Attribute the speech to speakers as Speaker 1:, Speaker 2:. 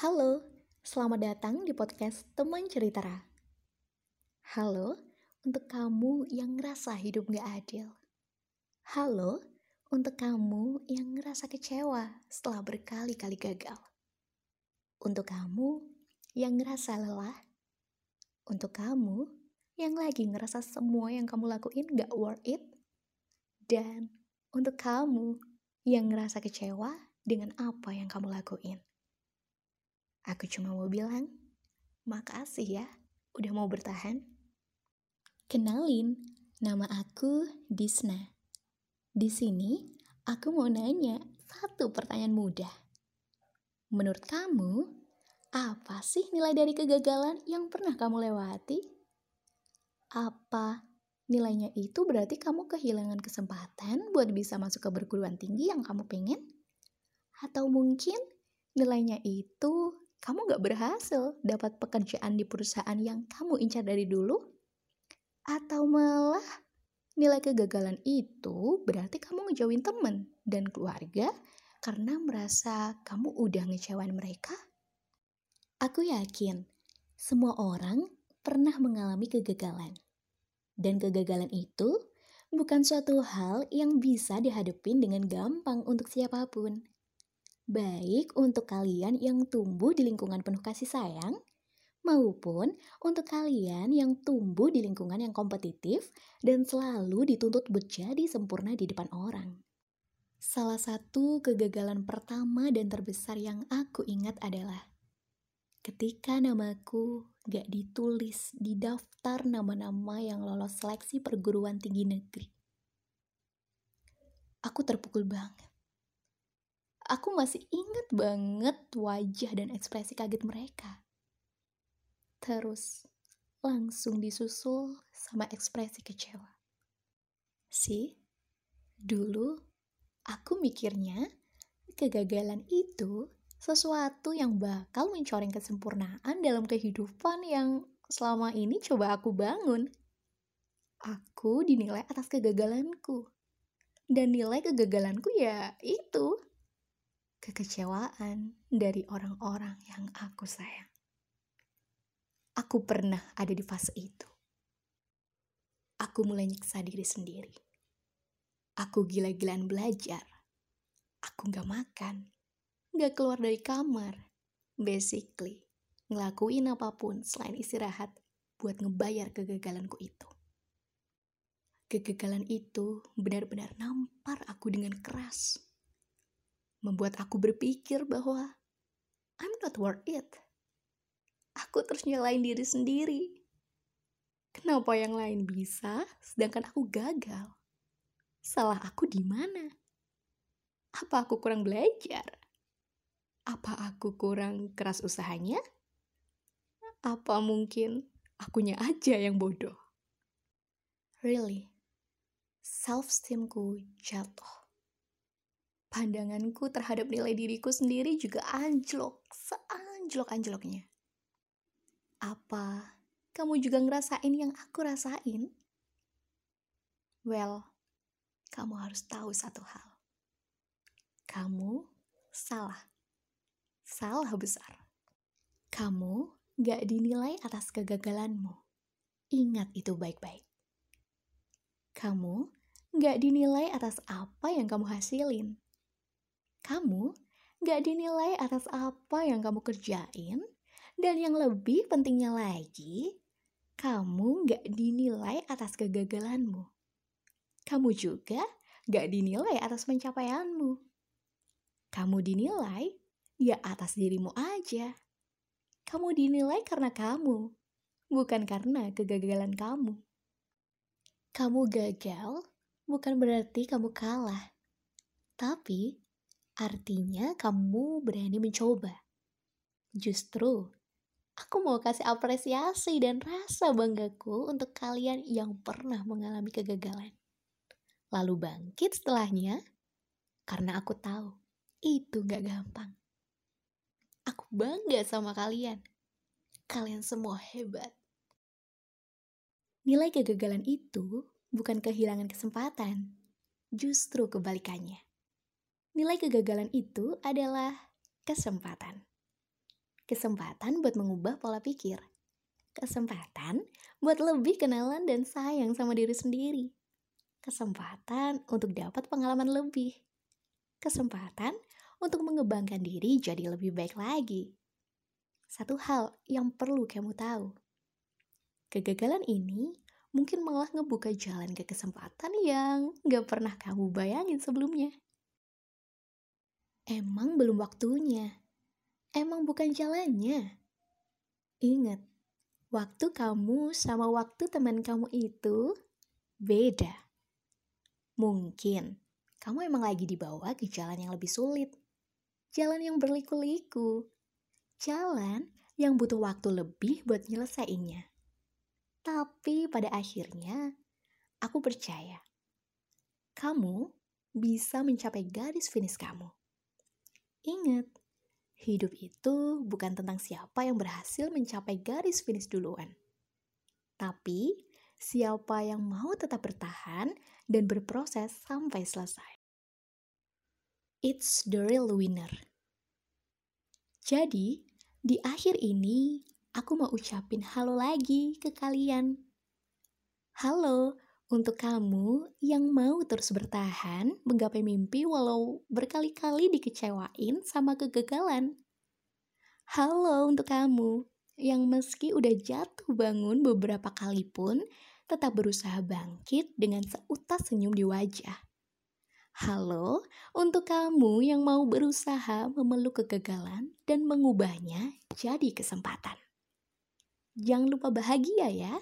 Speaker 1: Halo, selamat datang di podcast Teman Ceritara. Halo, untuk kamu yang ngerasa hidup gak adil. Halo, untuk kamu yang ngerasa kecewa setelah berkali-kali gagal. Untuk kamu yang ngerasa lelah. Untuk kamu yang lagi ngerasa semua yang kamu lakuin gak worth it. Dan untuk kamu yang ngerasa kecewa dengan apa yang kamu lakuin. Aku cuma mau bilang, makasih ya udah mau bertahan. Kenalin, nama aku Disna. Di sini, aku mau nanya satu pertanyaan mudah. Menurut kamu, apa sih nilai dari kegagalan yang pernah kamu lewati? Apa nilainya itu berarti kamu kehilangan kesempatan buat bisa masuk ke perguruan tinggi yang kamu pengen? Atau mungkin nilainya itu kamu gak berhasil dapat pekerjaan di perusahaan yang kamu incar dari dulu? Atau malah nilai kegagalan itu berarti kamu ngejauhin temen dan keluarga karena merasa kamu udah ngecewain mereka? Aku yakin semua orang pernah mengalami kegagalan. Dan kegagalan itu bukan suatu hal yang bisa dihadapin dengan gampang untuk siapa pun baik untuk kalian yang tumbuh di lingkungan penuh kasih sayang, maupun untuk kalian yang tumbuh di lingkungan yang kompetitif dan selalu dituntut menjadi sempurna di depan orang. Salah satu kegagalan pertama dan terbesar yang aku ingat adalah ketika namaku gak ditulis di daftar nama-nama yang lolos seleksi perguruan tinggi negeri. Aku terpukul banget Aku masih inget banget wajah dan ekspresi kaget mereka. Terus langsung disusul sama ekspresi kecewa. Sih, dulu aku mikirnya kegagalan itu sesuatu yang bakal mencoreng kesempurnaan dalam kehidupan yang selama ini coba aku bangun. Aku dinilai atas kegagalanku. Dan nilai kegagalanku ya itu kekecewaan dari orang-orang yang aku sayang. Aku pernah ada di fase itu. Aku mulai nyiksa diri sendiri. Aku gila-gilaan belajar. Aku gak makan. Gak keluar dari kamar. Basically, ngelakuin apa pun selain istirahat buat ngebayar kegagalanku itu. Kegagalan itu benar-benar nampar aku dengan keras membuat aku berpikir bahwa I'm not worth it. Aku terus nyalain diri sendiri. Kenapa yang lain bisa, sedangkan aku gagal? Salah aku di mana? Apa aku kurang belajar? Apa aku kurang keras usahanya? Apa mungkin akunya aja yang bodoh? Really, self-esteemku jatuh pandanganku terhadap nilai diriku sendiri juga anjlok, seanjlok-anjloknya. Apa kamu juga ngerasain yang aku rasain? Well, kamu harus tahu satu hal. Kamu salah. Salah besar. Kamu gak dinilai atas kegagalanmu. Ingat itu baik-baik. Kamu gak dinilai atas apa yang kamu hasilin kamu gak dinilai atas apa yang kamu kerjain, dan yang lebih pentingnya lagi, kamu gak dinilai atas kegagalanmu. Kamu juga gak dinilai atas pencapaianmu. Kamu dinilai ya atas dirimu aja. Kamu dinilai karena kamu, bukan karena kegagalan kamu. Kamu gagal bukan berarti kamu kalah, tapi Artinya kamu berani mencoba. Justru, aku mau kasih apresiasi dan rasa banggaku untuk kalian yang pernah mengalami kegagalan. Lalu bangkit setelahnya, karena aku tahu itu gak gampang. Aku bangga sama kalian. Kalian semua hebat. Nilai kegagalan itu bukan kehilangan kesempatan, justru kebalikannya. Nilai kegagalan itu adalah kesempatan. Kesempatan buat mengubah pola pikir. Kesempatan buat lebih kenalan dan sayang sama diri sendiri. Kesempatan untuk dapat pengalaman lebih. Kesempatan untuk mengembangkan diri jadi lebih baik lagi. Satu hal yang perlu kamu tahu. Kegagalan ini mungkin malah ngebuka jalan ke kesempatan yang gak pernah kamu bayangin sebelumnya. Emang belum waktunya. Emang bukan jalannya. Ingat, waktu kamu sama waktu teman kamu itu beda. Mungkin kamu emang lagi dibawa ke jalan yang lebih sulit. Jalan yang berliku-liku. Jalan yang butuh waktu lebih buat nyelesainnya. Tapi pada akhirnya, aku percaya kamu bisa mencapai garis finish kamu. Ingat, hidup itu bukan tentang siapa yang berhasil mencapai garis finish duluan. Tapi, siapa yang mau tetap bertahan dan berproses sampai selesai. It's the real winner. Jadi, di akhir ini aku mau ucapin halo lagi ke kalian. Halo untuk kamu yang mau terus bertahan menggapai mimpi walau berkali-kali dikecewain sama kegagalan. Halo untuk kamu yang meski udah jatuh bangun beberapa kali pun tetap berusaha bangkit dengan seutas senyum di wajah. Halo untuk kamu yang mau berusaha memeluk kegagalan dan mengubahnya jadi kesempatan. Jangan lupa bahagia ya.